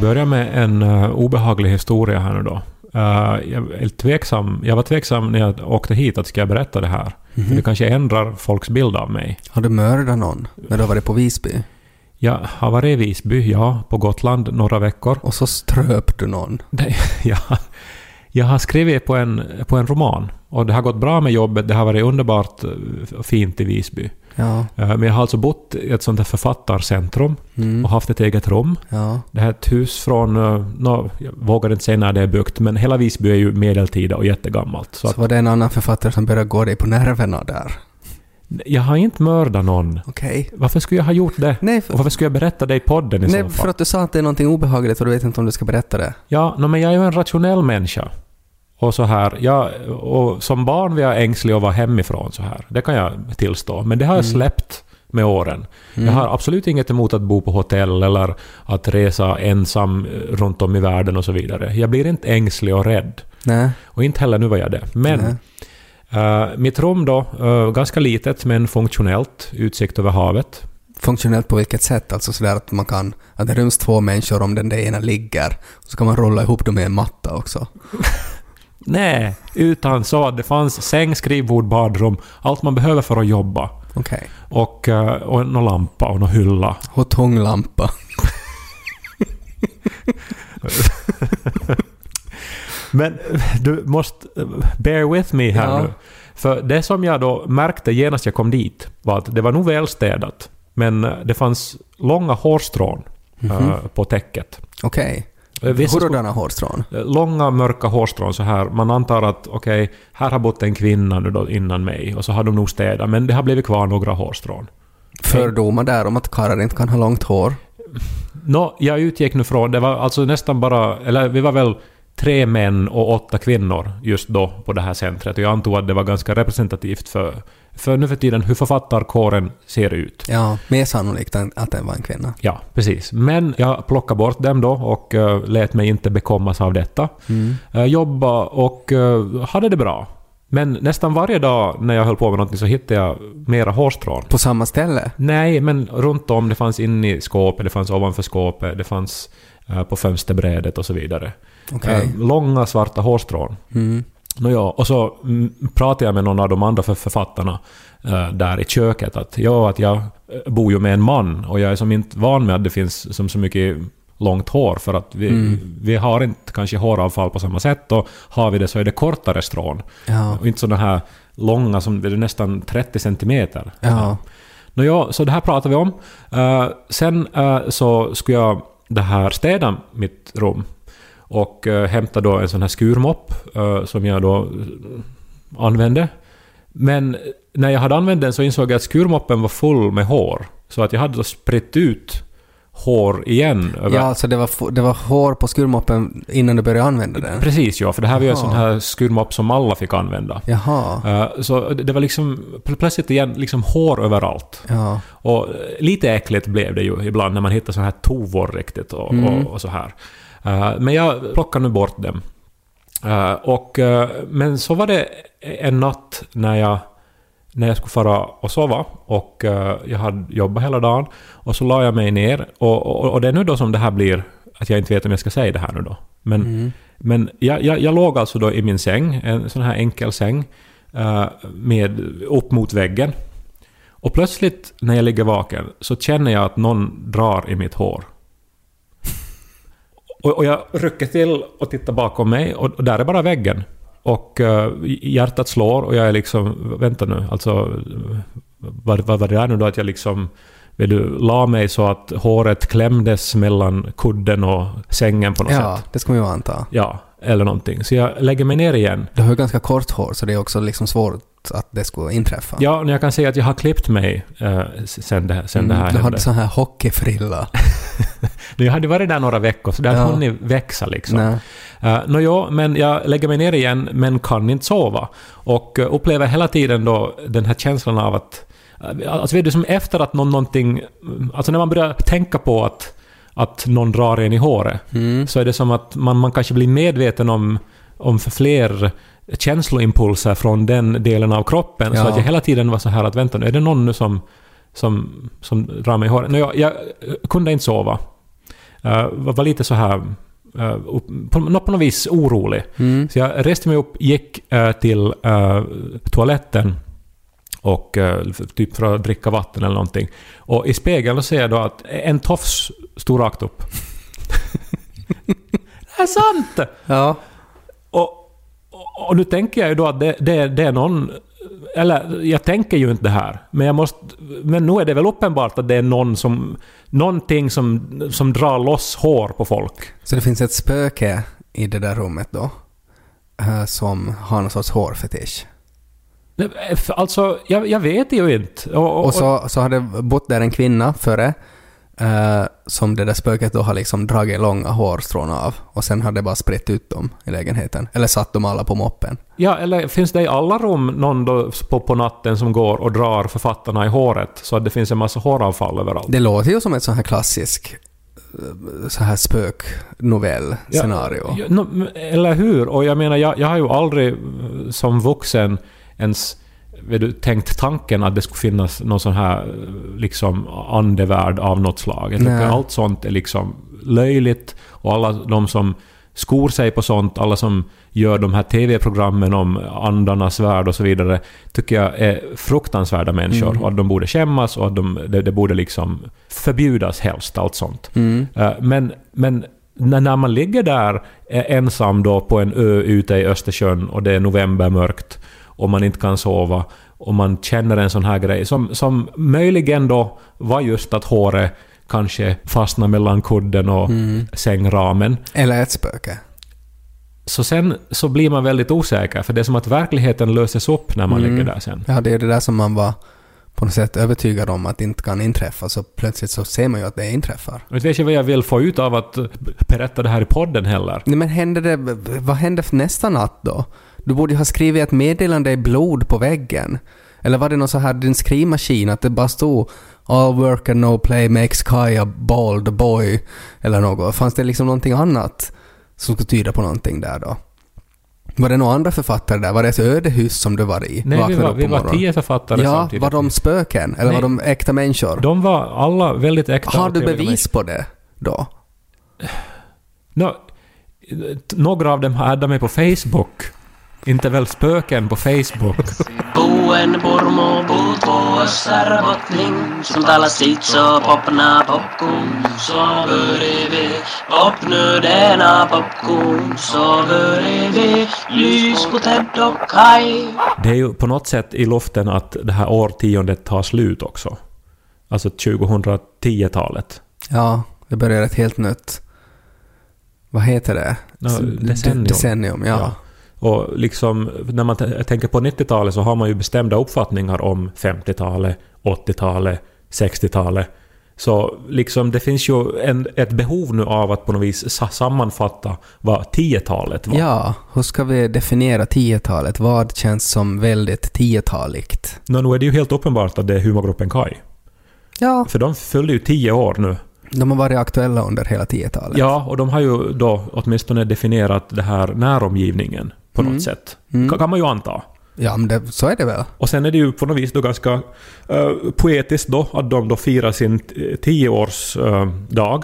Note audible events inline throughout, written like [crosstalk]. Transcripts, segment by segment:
Börja med en uh, obehaglig historia här nu då? Uh, jag, är tveksam, jag var tveksam när jag åkte hit att ska jag berätta det här. För det kanske ändrar folks bild av mig. Har du mördat någon när du har varit på Visby? Jag har varit i Visby, ja, på Gotland några veckor. Och så ströp du någon? Det, [laughs] jag, jag har skrivit på en, på en roman. Och det har gått bra med jobbet, det har varit underbart och fint i Visby. Ja. Uh, men jag har alltså bott i ett sånt här författarcentrum Mm. och haft ett eget rum. Ja. Det här är ett hus från, uh, nå, jag vågar inte säga när det är byggt, men hela Visby är ju medeltida och jättegammalt. Så Så att, var det en annan författare som började gå dig på nerverna där? jag har inte mördat någon. Okej. Varför skulle jag ha gjort det? Nej, Och för, varför skulle jag berätta det i podden i nej, så fall? för att du sa att det är någonting obehagligt och du vet inte om du ska berätta det. Ja, no, men jag är ju en rationell människa. Och så här, jag, och som barn var jag ängslig att vara hemifrån så här. Det kan jag tillstå. Men det har jag släppt med åren. Jag har absolut inget emot att bo på hotell eller att resa ensam eh, runt om i världen och så vidare. Jag blir inte ängslig och rädd. Nej. Och inte heller nu var jag det. Men eh, mitt rum då, eh, ganska litet men funktionellt, utsikt över havet. Funktionellt på vilket sätt? Alltså sådär att man kan... Att det ryms två människor om den där ena ligger. Så kan man rolla ihop dem i en matta också. [laughs] Nej, utan så att det fanns säng, skrivbord, badrum, allt man behöver för att jobba. Okej. Och, eh, och någon lampa och någon hylla. Och tånglampa. [laughs] Men du måste bear with me här Ja. nu. För det som jag då märkte genast jag kom dit var att det var nog välstädat. Men eh, det fanns långa hårstrån eh, på täcket. Okej. Sko- Hurdana hårstrån? eh, Långa mörka hårstrån så här. Man antar att okej, här har bott en kvinna nu då innan mig och så har de nog städat. Men det har blivit kvar några hårstrån. Fördomar där om att karlar inte kan ha långt hår. Nå, jag utgick nu från, det var alltså nästan bara, eller vi var väl tre män och åtta kvinnor just då på det här centret. Och jag antog att det var ganska representativt för, för nu för tiden hur författarkåren ser ut. Ja, mer sannolikt än att det var en kvinna. Ja, precis. Men jag plockade bort dem då och uh, lät mig inte bekommas av detta. Mm. Uh, jobba och uh, hade det bra. Men nästan varje dag när jag höll på med någonting så hittade jag mera hårstrån. På samma ställe? Nej, men runt om. Det fanns inne i skåpet, det fanns ovanför skåpet, det fanns eh, på fönsterbrädet och så vidare. Okej. Eh, långa svarta hårstrån. Mm. Nåja, och så mm, pratade jag med någon av de andra för- författarna eh, där i köket att ja, att jag eh, bor ju med en man och jag är som inte van med att det finns som så mycket långt hår för att vi, Mm. vi har inte kanske håravfall på samma sätt och har vi det så är det kortare strån. Ja. Och inte sådana här långa som det är nästan 30 centimeter. Ja. Nåja, så det här pratar vi om. Sen så skulle jag det här städa mitt rum och uh, hämta då en sån här skurmopp eh, som jag då eh, använde. Men när jag hade använt den så insåg jag att skurmoppen var full med hår. Så att jag hade då spritt ut hår igen. Över Ja, så det var, det var hår på skurmoppen innan du började använda den? Precis ja, för det här var ju en sån här skurmopp som alla fick använda. Jaha. Eh, så det var liksom pl- plötsligt igen liksom hår överallt. Ja. Och eh, lite äckligt blev det ju ibland när man hittar så här tovor riktigt och, Mm. och, och så här. Eh, men jag plockar nu bort dem. Eh, och, eh, men så var det en natt när jag, när jag skulle fara och sova och jag hade jobbat hela dagen och så la jag mig ner och, och, och det är nu då som det här blir att jag inte vet om jag ska säga det här nu då. Men, Mm. men jag, jag, jag låg alltså då i min säng, en sån här enkel säng, med, upp mot väggen. Och plötsligt när jag ligger vaken så känner jag att någon drar i mitt hår. Och, och jag rycker till och tittar bakom mig och, och där är bara väggen. Och eh, hjärtat slår och jag är liksom, vänta nu, alltså vad, vad var det där nu då att jag liksom vill du, la mig så att håret klämdes mellan kudden och sängen på något Ja, sätt. det ska man ju anta. Ja, eller någonting. Så jag lägger mig ner igen. Du har ju ganska kort hår så det är också liksom svårt att det skulle inträffa. Ja, och jag kan säga att jag har klippt mig eh, sen det, sen det här Mm, du hände. hade sån här hockeyfrilla. [laughs] Jag hade varit där några veckor, så det har Ja. hunnit växa liksom. Uh, Nåja, men jag lägger mig ner igen, men kan inte sova. Och uh, upplever hela tiden då den här känslan av att... Uh, alltså vet du, som efter att någon, någonting... Alltså när man börjar tänka på att, att någon drar en i håret, Mm. så är det som att man, man kanske blir medveten om, om fler känsloimpulser från den delen av kroppen. Så Ja. att jag hela tiden var så här att vänta nu, är det någon nu som, som, som drar mig i håret? Jag, jag kunde inte sova. Uh, var, var lite så här... Uh, upp, på, på något vis orolig. Mm. Så jag reste mig upp, gick eh, till eh, toaletten och typ för att dricka vatten eller någonting. Och i spegeln då ser jag då att en tofs stod rakt upp. [laughs] det är sant! Ja. Och, nu tänker jag ju då att det, det, det är någon... Eller jag tänker ju inte det här, men jag måste... Men nu är det väl uppenbart att det är någon som... Någonting som, som drar loss hår på folk. Så det finns ett spöke i det där rummet då, eh, som har någon sorts hårfetisch. Alltså, jag, jag vet ju inte. Och, och, Och så, så har det bott där en kvinna före, eh, som det där spöket då har liksom dragit långa hårstrån av. Och sen har det bara spritt ut dem i lägenheten. Eller satt dem alla på moppen. Ja, eller finns det i alla rum någon då på, på natten som går och drar författarna i håret så att det finns en massa håravfall överallt? Det låter ju som ett sån här klassisk eh, så här spöknovell-scenario. Ja, no, eller hur? Och jag menar, jag, jag har ju aldrig eh, som vuxen ens vet du, tänkt tanken att det skulle finnas någon sån här liksom andevärld av något slag. Jag tycker Nej. allt sånt är liksom löjligt och alla de som skor sig på sånt, alla som gör de här TV-programmen om andarnas värld och så vidare, tycker jag är fruktansvärda människor Mm. och att de borde skämmas och att de, det, det borde liksom förbjudas helst, allt sånt. Mm. Eh, Men, men när, man ligger där ensam då på en ö ute i Östersjön och det är novembermörkt och man inte kan sova och man känner en sån här grej som, som möjligen då var just att håret kanske fastnar mellan kudden och Mm. sängramen. Eller ett spöke. Så sen så blir man väldigt osäker för det är som att verkligheten löses upp när man Mm. ligger där sen. Ja, det är det där som man var på något sätt övertygad om att det inte kan inträffa, så plötsligt så ser man ju att det inträffar. Jag vet inte vad jag vill få ut av att berätta det här i podden heller. Nej, men hände det, vad hände för nästa natt då? Du borde ju ha skrivit ett meddelande i blod på väggen. Eller var det någon så här, din skrivmaskin, att det bara stod All work and no play makes Kai a bald boy, eller något. Fanns det liksom någonting annat som skulle tyda på någonting där då? Var det några andra författare där? Var det ett ödehus som du var i? Nej, vi var, vi var tio författare Ja, samtidigt. var de spöken? Eller Nej. var de äkta människor? De var alla väldigt äkta. har du bevis på det då? Nå, några av dem addat mig på Facebook. Inte väl spöken på Facebook. Buen pormo puut vuossar bottning Som talar sitt så popna popcorn Så börjar vi Popnu denna popcorn Så börjar vi Lys på Kai Det är ju på något sätt i luften att det här årtiondet tar slut också. Alltså 2010-talet. Ja, det börjar ett helt nytt... Vad heter det? S- decennium. Decennium, ja. Ja. Och liksom, när man tänker på 90-talet så har man ju bestämda uppfattningar om 50-talet, 80-talet, 60-talet. Så liksom det finns ju en, ett behov nu av att på något vis sa- sammanfatta vad 10-talet var. Ja, hur ska vi definiera 10-talet? Vad känns som väldigt 10-taligt? Nå, nu är det ju helt uppenbart att det är humorgruppen Kai. Ja, För de fyllde ju 10 år nu. de har varit aktuella under hela 10-talet. Ja, och de har ju då åtminstone definierat det här näromgivningen på något Mm. sätt. Mm. Ka- Kan man ju anta. Ja, men det, så är det väl? Och sen är det ju på något vis då ganska eh, poetiskt då att de då firar sin tioårsdag.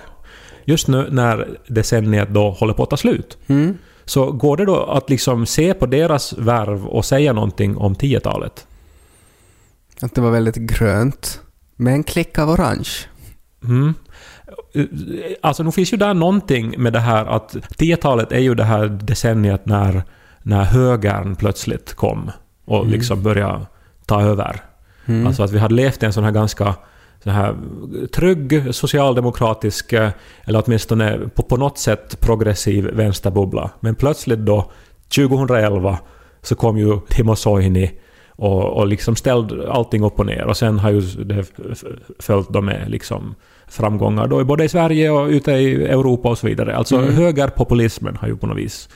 Just nu när decenniet då håller på att ta slut. Mm. Så går det då att liksom se på deras värv och säga någonting om 10-talet? Att det var väldigt grönt. Med en klick av orange. Mm. Alltså nu finns ju där någonting med det här att 10-talet är ju det här decenniet när, när högern plötsligt kom och Mm. liksom började ta över. Mm. Alltså att vi hade levt i en sån här ganska sån här trygg socialdemokratisk, eh, eller åtminstone på, på något sätt progressiv vänsterbubbla. Men plötsligt då, 2011, så kom ju Timo Soini och, och liksom ställd allting upp och ner. Och sen har ju det följt då med liksom framgångar då både i Sverige och ute i Europa och så vidare. Alltså högerpopulismen har ju på något vis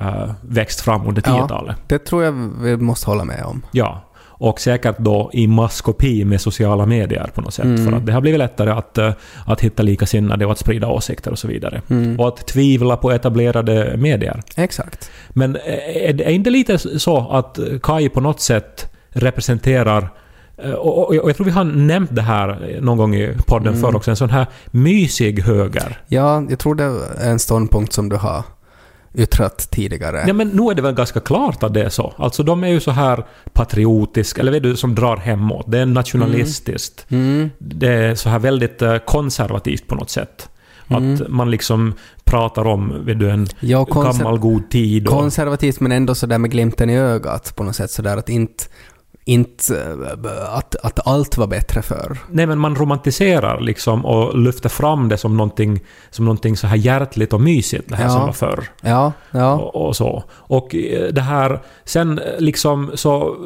uh, växt fram under 10-talet. Det tror jag vi måste hålla med om. Ja. Och säkert då i maskopi med sociala medier på något sätt. Mm. För att det har blivit lättare att, eh, att hitta likasinnade och att sprida åsikter och så vidare. Mm. Och att tvivla på etablerade medier. Exakt. Men är det är inte lite så att Kai på något sätt representerar eh, och jag tror vi har nämnt det här någon gång i podden Mm. förr också, en sån här mysig höger. Ja, jag tror det är en ståndpunkt som du har yttrat tidigare. Ja, men nu är det väl ganska klart att det är så. Alltså de är ju så här patriotiska, eller vet du, som drar hemåt. Det är nationalistiskt. Mm. Det är så här väldigt eh, konservativt på något sätt. Mm. Att man liksom pratar om vet du, en Ja, gammal god tid. Och, konservativt men ändå sådär med glimten i ögat på något sätt sådär att inte, inte att, att allt var bättre förr. Nej, men man romantiserar liksom och lyfter fram det som någonting, som någonting så här hjärtligt och mysigt, det här Ja. som var förr. Ja, ja. Och, och så. Och eh, det här, sen eh, liksom så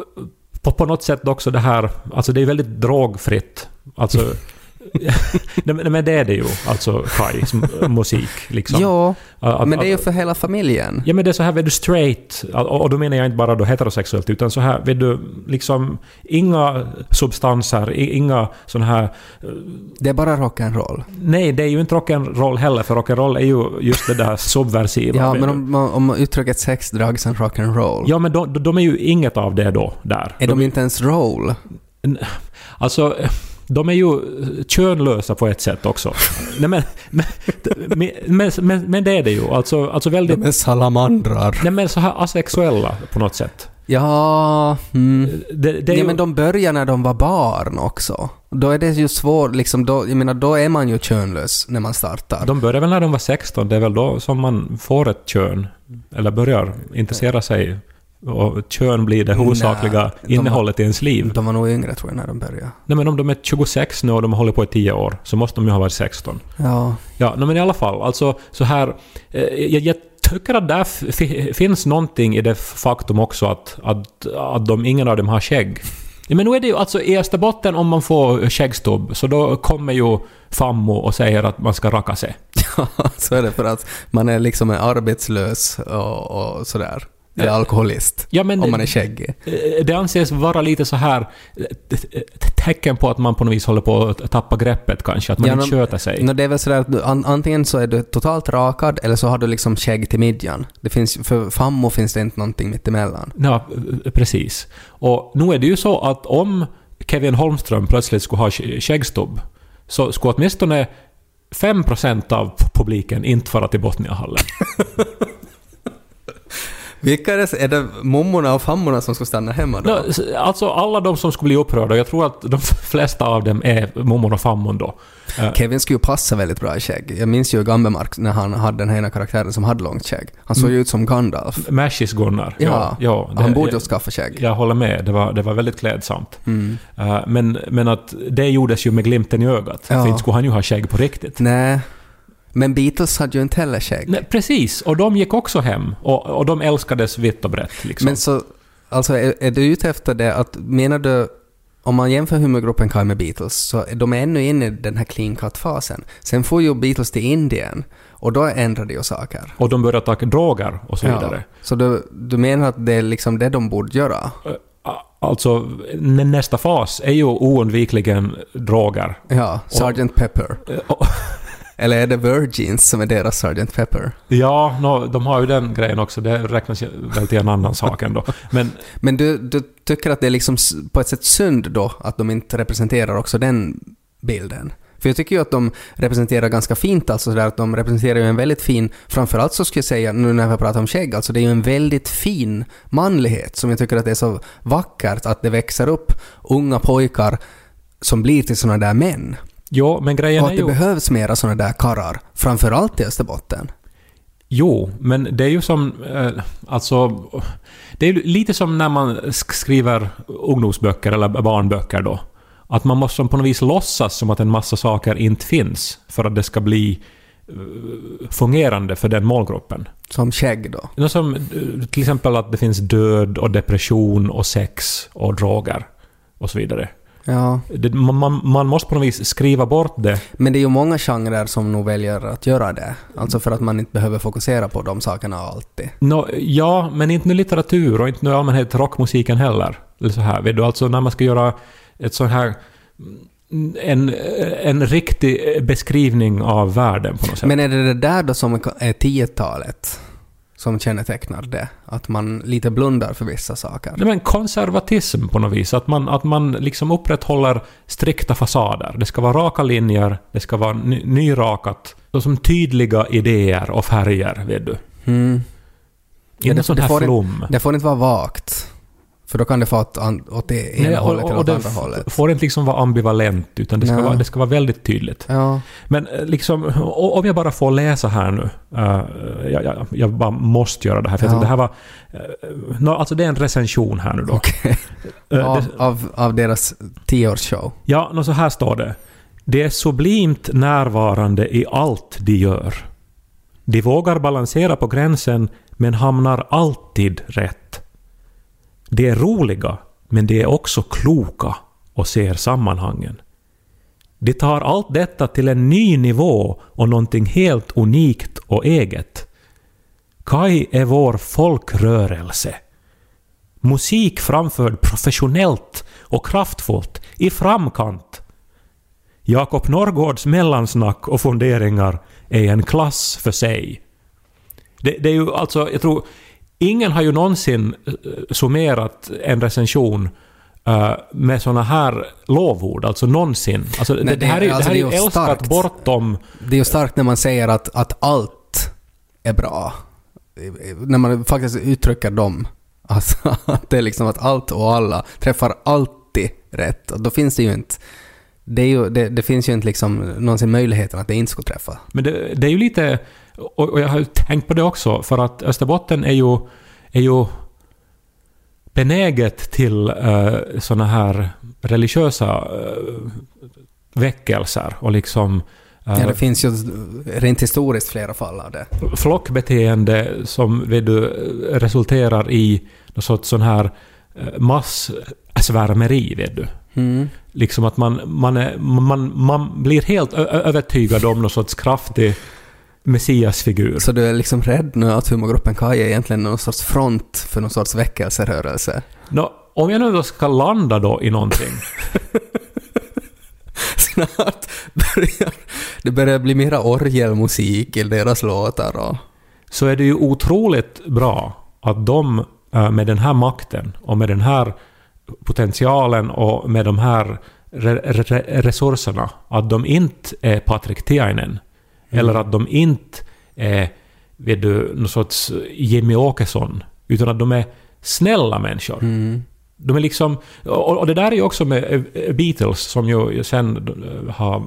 på, på något sätt också det här, alltså det är väldigt drogfritt. Alltså, [laughs] [laughs] nej, men- det är det ju, alltså Kais m- musik. Liksom. Ja, Att- men det är ju för hela familjen. Ja men det är så här, vet du, straight. Och, då menar jag inte bara då heterosexuellt, utan så här, vet du, liksom inga substanser, inga sån här... Det är bara rock'n'roll. Nej, det är ju inte rock'n'roll heller, för rock'n'roll är ju just det där subversiva. Ja, men om, om, uttrycket sex, drugs and rock'n'roll. Ja, men de, de är ju inget av det då, där. Är de inte ens roll? Alltså, de är ju könlösa på ett sätt också. Nej, men, men, men, men, men det är det ju. Alltså, alltså väldigt... De är salamandrar. Nej men så här asexuella på något sätt. Ja, mm. Det, det ja, ju, men de börjar när de var barn också. Då är det ju svårt, liksom, då, jag menar, då är man ju könlös när man startar. de började väl när de var 16, det är väl då som man får ett kön. Eller börjar intressera sig. Och kön blir det huvudsakliga Nej, innehållet i ens liv. De var nog yngre tror jag när de började. Nej men om de är 26 nu och de har hållit på i 10 år, så måste de ju ha varit 16. Ja. Ja, men i alla fall, alltså så här... Eh, jag, jag tycker att där finns någonting i det faktum också att, att, att de, ingen av dem har skägg. Ja, men nu är det ju alltså i Österbotten om man får skäggstubb, så då kommer ju Fammo och säger att man ska raka sig. [laughs] så är det för att man är liksom arbetslös och, och sådär. Eller alkoholist. Ja, men om man är skäggig. Eh, Det anses vara lite så här eh, tecken på att man på något vis håller på att tappa greppet kanske, att man Ja, inte sköter sig. No, det är väl sådär att du, an, antingen så är du totalt rakad eller så har du liksom skägg till midjan. Det finns, för fammo finns det inte någonting mittemellan. Ja, eh, precis. Och nu är det ju så att om Kevin Holmström plötsligt skulle ha sk- skäggstubb, så skulle åtminstone 5% av publiken inte fara till Botniahallen. [laughs] Vilka är det? Är det mummorna och fammorna som ska stanna hemma då? Alltså alla de som skulle bli upprörda, jag tror att de [laughs] flesta av dem är mormor och fammon då. Eh, Kevin skulle ju passa väldigt bra i skägg. Jag minns ju Gambemark när han hade den här ena karaktären som hade långt skägg. Han såg ju ut som Gandalf. Mashis Gunnar. Ja, ja det- han borde ju skaffa skägg. Jag håller med, det var, det var väldigt klädsamt. Mm. Eh, men, men att det gjordes ju med glimten i ögat. Ja. För inte skulle han ju ha skägg på riktigt. Nej. Men Beatles hade ju inte heller skägg. Nej, precis, och de gick också hem. Och, och de älskades vitt och brett. Liksom. Men så, alltså är, är du ute efter det att, menar du, om man jämför humorgruppen Kai med Beatles, så är de ännu inne i den här clean cut-fasen. Sen får ju Beatles till Indien, och då ändrade ju saker. Och de började ta droger och så vidare. Så du, du menar att det är liksom det de borde göra? Alltså, nä- nästa fas är ju oundvikligen droger. Ja, Sgt. Pepper. [laughs] Eller är det Virgins som är deras Sgt. Pepper? Ja, no, de har ju den grejen också. Det räknas väl till en annan sak ändå. Men [laughs] Men du, du tycker att det är liksom på ett sätt synd då att de inte representerar också den bilden? För jag tycker ju att de representerar ganska fint, alltså sådär att de representerar ju en väldigt fin, framförallt så skulle jag säga, nu när vi pratar om skägg, alltså det är ju en väldigt fin manlighet som jag tycker att det är så vackert att det växer upp unga pojkar som blir till sådana där män. Jo, men grejen Och är att det ju... behövs mera sådana där karrar, framförallt i Österbotten. Jo, men det är ju som... Eh, alltså... Det är ju lite som när man sk- skriver ungdomsböcker eller barnböcker då. Att man måste på något vis låtsas som att en massa saker inte finns för att det ska bli eh, fungerande för den målgruppen. Som skägg då. Som eh, till exempel att det finns död och depression och sex och droger och så vidare. Ja. Det, man, man, man måste på något vis skriva bort det. Men det är ju många genrer som nog väljer att göra det. Alltså för att man inte behöver fokusera på de sakerna alltid. Nå, ja, men inte nu litteratur och inte nu allmänhet rockmusiken heller. Eller så här, vet du, alltså när man ska göra ett sånt här en, en riktig beskrivning av världen på något sätt. Men är det det där då som är 10-talet som kännetecknar det? Att man lite blundar för vissa saker? Nej, men konservatism på något vis. Att man, att man liksom upprätthåller strikta fasader. Det ska vara raka linjer, det ska vara ny, nyrakat. Så som tydliga idéer och färger, vet du. Mm. Inte det- sån det här får flum. Det får inte vara vagt. För då kan det få åt, åt det ena Nej, hållet eller åt andra hållet. får inte liksom vara ambivalent, utan det ska, Nej. vara, det ska vara väldigt tydligt. Ja. Men eh, liksom, om jag bara får läsa här nu. eh, jag, jag, jag bara måste göra det här. För jag Ja. tycker det här var... Uh, no, alltså det är en recension här nu då. Okej. Eh, [laughs] Av, det- av, av deras tioårsshow. Ja, nå så här står det. Det är sublimt närvarande i allt de gör. De vågar balansera på gränsen, men hamnar alltid rätt. De är roliga, men de är också kloka och ser sammanhangen. De tar allt detta till en ny nivå och någonting helt unikt och eget. Kai är vår folkrörelse. Musik framförd professionellt och kraftfullt, i framkant. Jakob Norrgårds mellansnack och funderingar är en klass för sig. Det, det är ju alltså, jag tror, ingen har ju någonsin eh, summerat en recension eh, med såna här lovord, alltså någonsin. Alltså, det, Nej, det, här är, alltså, det här är det är älskat starkt. bortom... Det är ju starkt när man säger att, att allt är bra. När man faktiskt uttrycker dem. [laughs] Alltså att det är liksom att allt och alla träffar alltid rätt. Och då finns det ju inte... Det, ju, det, det finns ju inte liksom någonsin möjligheten att det inte skulle träffa. Men det, det är ju lite... Och, jag har ju tänkt på det också, för att Österbotten är ju, är ju benäget till uh, såna här religiösa uh, väckelser och liksom eh, Ja, det finns ju rent historiskt flera fall av det. flockbeteende som vet du, resulterar i någon sorts sån här massvärmeri, vet du. Mm. Liksom att man, man, är, man, man blir helt övertygad om någon sorts kraftig messiasfigur. Så du är liksom rädd nu att humorgruppen Kaj är egentligen någon sorts front för någon sorts väckelserörelse? Nå, om jag nu då ska landa då i någonting. [laughs] Snart börjar det börjar bli mera orgelmusik i deras låtar och... så är det ju otroligt bra att de eh, med den här makten och med den här potentialen och med de här re- re- resurserna, att de inte är Patrik Tiainen. Eller att de inte är, vet du, någon sorts Jimmy Åkesson. Utan att de är snälla människor. Mm. De är liksom... Och, och det där är ju också med eh, Beatles som ju sen eh, har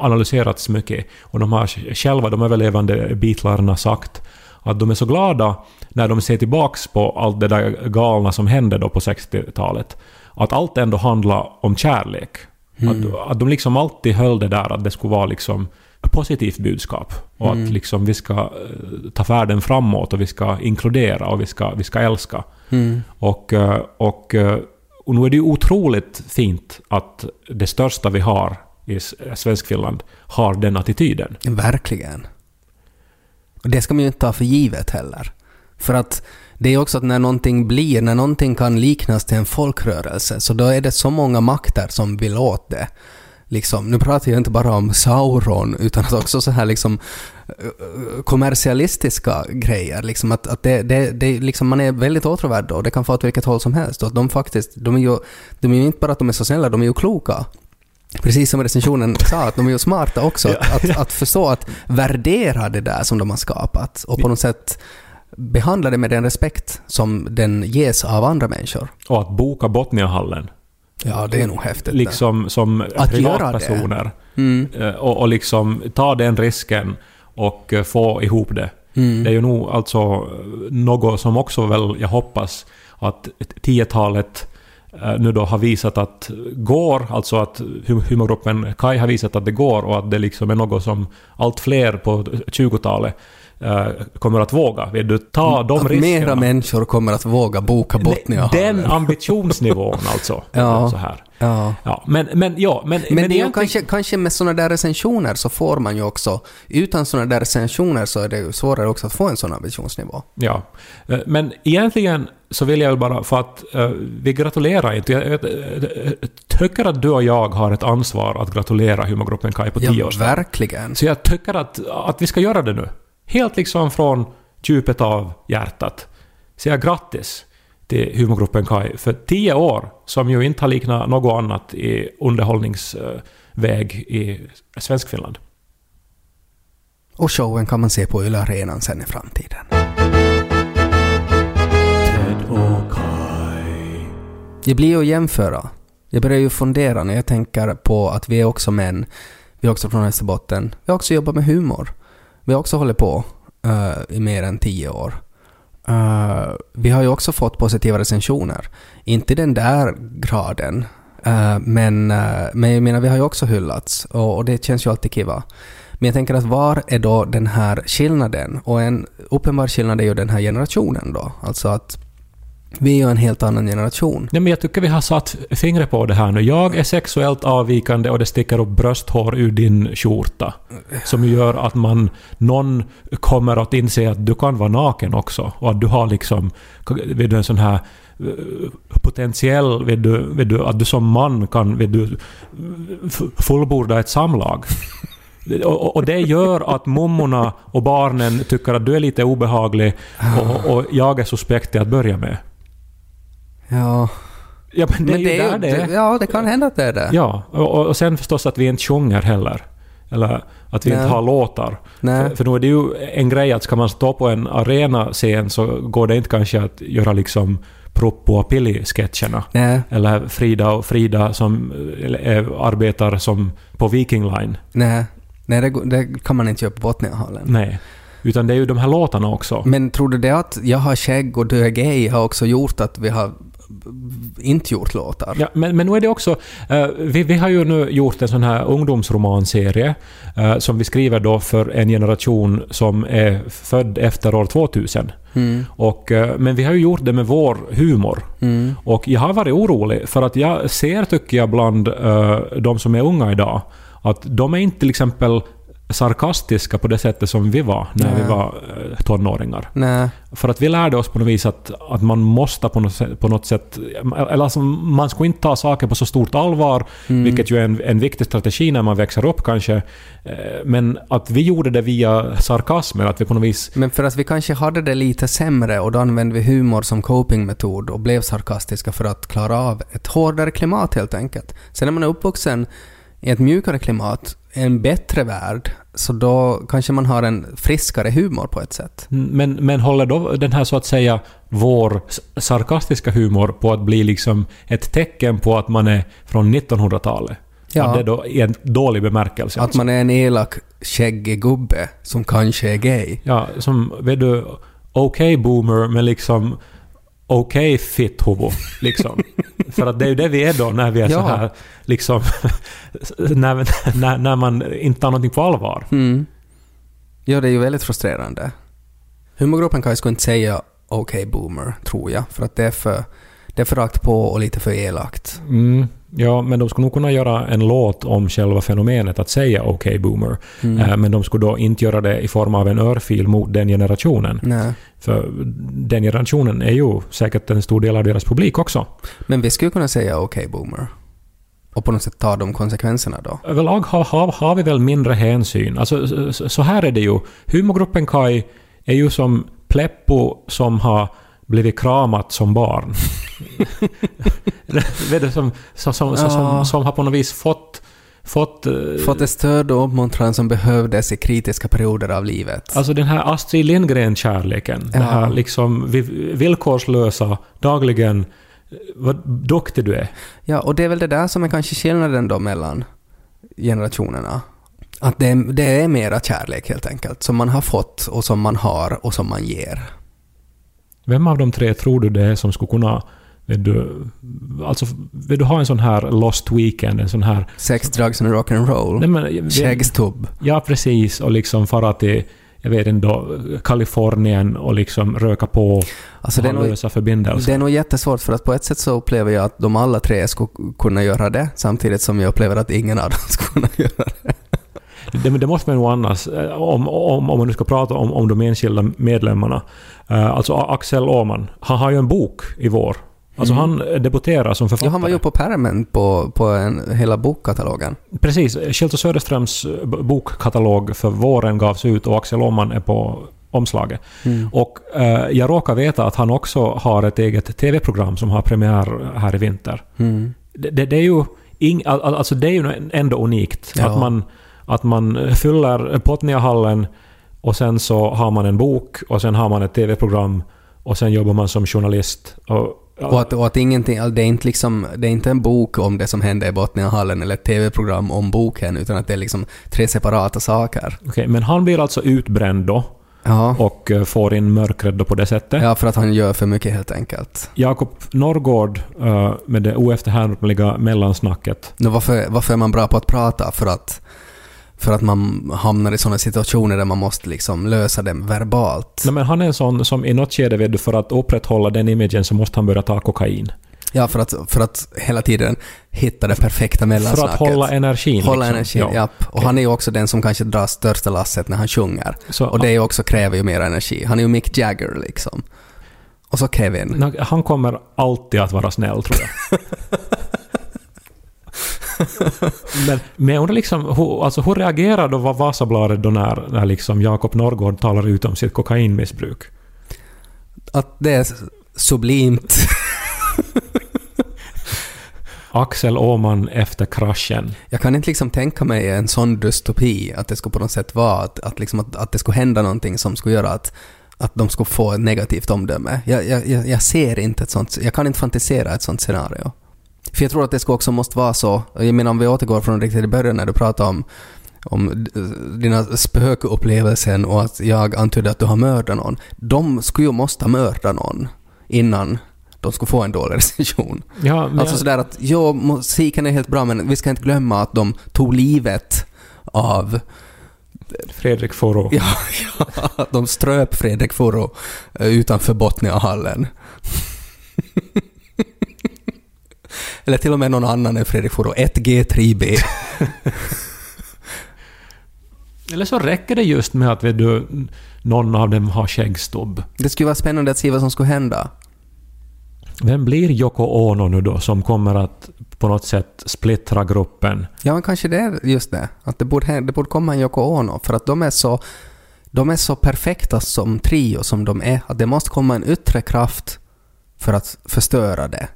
analyserats mycket. Och de har själva, de överlevande Beatlarna, sagt att de är så glada när de ser tillbaks på allt det där galna som hände då på 60-talet. Att allt ändå handlar om kärlek. Att, att de liksom alltid höll det där att det skulle vara liksom positivt budskap. Och att liksom vi ska eh, ta världen framåt och vi ska inkludera och vi ska, vi ska älska. Mm. Och, eh, och, eh, och nu är det ju otroligt fint att det största vi har i Svenskfinland har den attityden. Verkligen. Och det ska man ju inte ta för givet heller. För att det är också att när någonting blir, när någonting kan liknas till en folkrörelse, så då är det så många makter som vill åt det. Liksom, nu pratar jag inte bara om Sauron, utan att också så här liksom eh, kommersialistiska grejer. Liksom att, att det, det, det, liksom man är väldigt åtråvärd då, det kan få åt vilket håll som helst. Och att de faktiskt, de är ju, de är ju inte bara att de är så snälla, de är ju kloka. Precis som recensionen sa, att de är ju smarta också. Att, att, att förstå att värdera det där som de har skapat och på något sätt behandla det med den respekt som den ges av andra människor. Och att boka Botniahallen. Ja, det är nog häftigt. det. Liksom som Att privatpersoner. Mm. Eh, Och, och liksom ta den risken och eh, få ihop det. Mm. Det är ju nog alltså eh, något som också väl, jag hoppas, att 10-talet eh, nu då har visat att går, alltså att hu- humorgruppen Kai har visat att det går och att det liksom är något som allt fler på 20-talet eh, kommer att våga. Vill du ta de att riskerna? mera människor kommer att våga boka Botniahavet. Den ambitionsnivån alltså. [laughs] Ja. Så här. Ja. Ja, men, men ja, men... Men, det ju egentligen- kanske, kanske med sådana där recensioner så får man ju också, utan sådana där recensioner så är det ju svårare också att få en sån ambitionsnivå. Ja. Eh, Men egentligen så vill jag bara, för att eh, vi gratulerar inte. Jag, jag, jag tycker att du och jag har ett ansvar att gratulera humorgruppen Kai på Ja, tioårsdagen. verkligen. Så jag tycker att, att vi ska göra det nu. Helt liksom från djupet av hjärtat. Säga grattis till humorgruppen Kai för tio år, som ju inte har liknat något annat i underhållningsväg i Svenskfinland. Och showen kan man se på Yle Arenan sen i framtiden. Det blir ju att jämföra. Jag börjar ju fundera när jag tänker på att vi är också män. Vi är också från Västerbotten. Vi har också jobbat med humor. Vi har också hållit på uh, i mer än tio år. Uh, vi har ju också fått positiva recensioner. Inte i den där graden. uh, men, men jag menar, vi har ju också hyllats. Och, och det känns ju alltid kiva. Men jag tänker att var är då den här skillnaden? Och en uppenbar skillnad är ju den här generationen då. Alltså att vi är ju en helt annan generation. Nej, men jag tycker vi har satt fingret på det här nu. Jag är sexuellt avvikande och det sticker upp brösthår ur din skjorta. Som gör att man, någon kommer att inse att du kan vara naken också. Och att du har liksom, vet du, en sån här eh, potentiell, vet du, vet du, att du som man kan, vet du, fullborda ett samlag. Och, och- det gör att mommorna och barnen tycker att du är lite obehaglig och, och jag är suspekt till att börja med. Ja, Ja, men det är men ju det är där ju, det är. ja, det kan hända att det är det. Ja, och, och sen förstås att vi inte sjunger heller. Eller att vi Nej. inte har låtar. Nej. För, för nu är det ju en grej att ska man stå på en arena-scen så går det inte kanske att göra liksom Proppo och Pilli-sketcherna. Eller Frida och Frida som eh, är, arbetar som på Viking Line. nej, nej det, det kan man inte göra på Botniahallen. Nej. Utan det är ju de här låtarna också. Men tror du det att jag har skägg och du är gay har också gjort att vi har inte gjort låtar? Ja, men, men nu är det också... eh, vi, vi har ju nu gjort en sån här ungdomsromanserie eh, som vi skriver då för en generation som är född efter år 2000. Mm, Och, eh, men vi har ju gjort det med vår humor. mm, Och jag har varit orolig för att jag ser, tycker jag, bland de som är unga idag att de är inte till exempel sarkastiska på det sättet som vi var när vi Nej. var eh, tonåringar. nej, För att vi lärde oss på något vis att, att man måste på något, sätt, på något sätt... Eller alltså man ska inte ta saker på så stort allvar, Mm. vilket ju är en, en viktig strategi när man växer upp kanske. Eh, Men att vi gjorde det via sarkasmen, att vi på något vis... Men för att vi kanske hade det lite sämre och då använde vi humor som copingmetod och blev sarkastiska för att klara av ett hårdare klimat helt enkelt. Sen när man är uppvuxen i ett mjukare klimat, en bättre värld, så då kanske man har en friskare humor på ett sätt. Men, men håller då den här så att säga vår sarkastiska humor på att bli liksom ett tecken på att man är från 1900-talet? Ja. Att det då är en dålig bemärkelse? Att alltså. man är en elak, skäggig gubbe som kanske är gay. Ja, som, vet du, okej boomer, men liksom okej fitthuvud, liksom. [laughs] För att det är ju det vi är då när vi är så Ja. här, liksom, [laughs] när, när, när man inte tar någonting på allvar. Mm. Ja, det är ju väldigt frustrerande. Humorgruppen kan ju inte säga okej boomer, tror jag, för att det är för, det är för rakt på och lite för elakt. Mm, ja, men de skulle nog kunna göra en låt om själva fenomenet att säga okej boomer. Mm. Eh, Men de skulle då inte göra det i form av en örfil mot den generationen. Nej. För den generationen är ju säkert en stor del av deras publik också. Men vi skulle kunna säga okej boomer. Och på något sätt ta de konsekvenserna då. Överlag har, har, har vi väl mindre hänsyn. Alltså, så, så här är det ju. Humorgruppen Kai är ju som Pleppo som har blivit kramat som barn. [laughs] Vet du, som, som, som, som, som, Ja. som har på något vis fått... Fått, eh, Fått det stöd och uppmuntran som behövdes i kritiska perioder av livet. Alltså den här Astrid Lindgren-kärleken. Det Ja. här liksom vi- villkorslösa, dagligen... Vad duktig du är. Ja, och det är väl det där som är kanske skillnaden då mellan generationerna. Att det är, det är mera kärlek helt enkelt, som man har fått och som man har och som man ger. Vem av de tre tror du det är som skulle kunna Vet du, alltså, vill du ha en sån här lost weekend, en sån här... Sex, drugs and rock'n'roll. Men, Skäggstubb. Ja, precis. Och liksom fara till, jag vet inte, Kalifornien och liksom röka på Alltså och ha lösa förbindelser. det är nog jättesvårt för att på ett sätt så upplever jag att de alla tre skulle kunna göra det samtidigt som jag upplever att ingen av dem skulle kunna [laughs] göra det. Det, det måste man nog annars, eh, om, om, om man nu ska prata om, om de enskilda medlemmarna. Uh, alltså Axel Åman, han har ju en bok i vår. Alltså han debuterar som författare. Ja, han var ju på pärmen på, på en, hela bokkatalogen. Precis. Och Söderströms eh, bokkatalog för våren gavs ut och Axel Åman är på omslaget. Och eh, jag råkar veta att han också har ett eget TV-program som har premiär här i vinter. Mm. Det, det, det är ju ing, al- al- alltså det är ju ändå unikt Ja. att, man, att man fyller Potniahallen och sen så har man en bok och sen har man ett TV-program och sen jobbar man som journalist. Och, Och att, och att ingenting, det är inte liksom, det är inte en bok om det som hände i Botniahallen eller ett TV-program om boken, utan att det är liksom tre separata saker. Okej, men han blir alltså utbränd då Ja. och eh, får in mörkret då på det sättet. Ja, för att han gör för mycket helt enkelt. Jakob Norrgård eh, med det oefterhärmliga mellansnacket. Varför, varför är man bra på att prata? För att, för att man hamnar i sådana situationer där man måste liksom lösa dem verbalt. Nej, men han är en sån som i något skede, vet du, för att upprätthålla den imagen så måste han börja ta kokain. Ja, för att, för att hela tiden hitta det perfekta För mellansnacket. att hålla energin. Hålla liksom. energin, Ja. japp. Och han är ju också den som kanske drar största lasset när han sjunger. Så, Och det också kräver ju mer energi. Han är ju Mick Jagger liksom. Och så Kevin. Han kommer alltid att vara snäll, tror jag. [laughs] [laughs] men, men jag undrar liksom, hur, alltså, hur reagerar då Va- Vasabladet då när, när liksom Jakob Norrgård talar ut om sitt kokainmissbruk? Att det är sublimt. [laughs] Axel Åman efter kraschen. Jag kan inte liksom tänka mig en sån dystopi, att det skulle på något sätt vara att, att, liksom att, att det skulle hända någonting som skulle göra att, att de skulle få ett negativt omdöme. Jag, jag, jag jag ser inte ett sånt, jag kan inte fantisera ett sånt scenario. För jag tror att det skulle också måste vara så, jag menar om vi återgår från riktigt i början när du pratade om om dina spökupplevelsen och att jag antydde att du har mördat någon. De skulle ju måste mörda någon innan de skulle få en dålig [laughs] recension. Ja, men Alltså sådär att, ja, musiken är helt bra men vi ska inte glömma att de tog livet av, Fredrik Foro. ja, [laughs] ja de ströp Fredrik Foro eh, utanför Botniahallen. [laughs] Eller till och med någon annan än Fredrik Foro, 1G3B. [laughs] Eller så räcker det just med att du, någon av dem har skäggstubb. Det skulle vara spännande att se vad som skulle hända. Vem blir Yoko Ono nu då som kommer att på något sätt splittra gruppen? Ja, men kanske det är just det. Att det borde, det borde komma en Yoko Ono, för att de är så de är så perfekta som trio som de är, att det måste komma en yttre kraft för att förstöra det.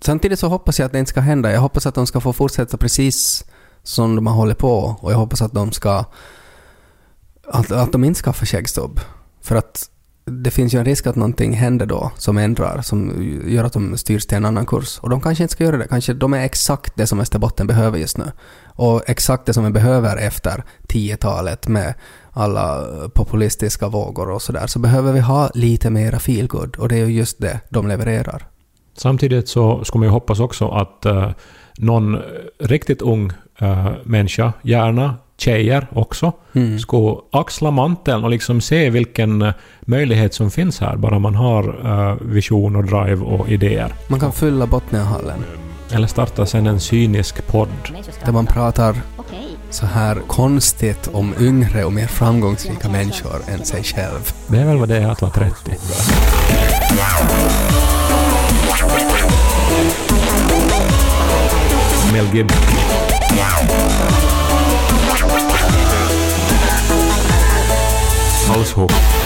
Samtidigt så hoppas jag att det inte ska hända. Jag hoppas att de ska få fortsätta precis som de har hållit på och jag hoppas att de ska... Att, att de inte skaffar skäggstubb. För att det finns ju en risk att någonting händer då som ändrar, som gör att de styrs till en annan kurs. Och de kanske inte ska göra det. Kanske de är exakt det som Österbotten behöver just nu. Och exakt det som vi behöver efter 10-talet med alla populistiska vågor och sådär. Så behöver vi ha lite mera feelgood och det är ju just det de levererar. Samtidigt så ska man ju hoppas också att eh, någon riktigt ung eh, människa, gärna tjejer också, Mm. ska axla manteln och liksom se vilken eh, möjlighet som finns här, bara man har eh, vision och drive och idéer. Man kan fylla Botniahallen Eller starta sen en cynisk podd. där man pratar så här konstigt om yngre och mer framgångsrika människor än sig själv. Det är väl vad det är att vara 30. Mel Gibson. Haus hoch.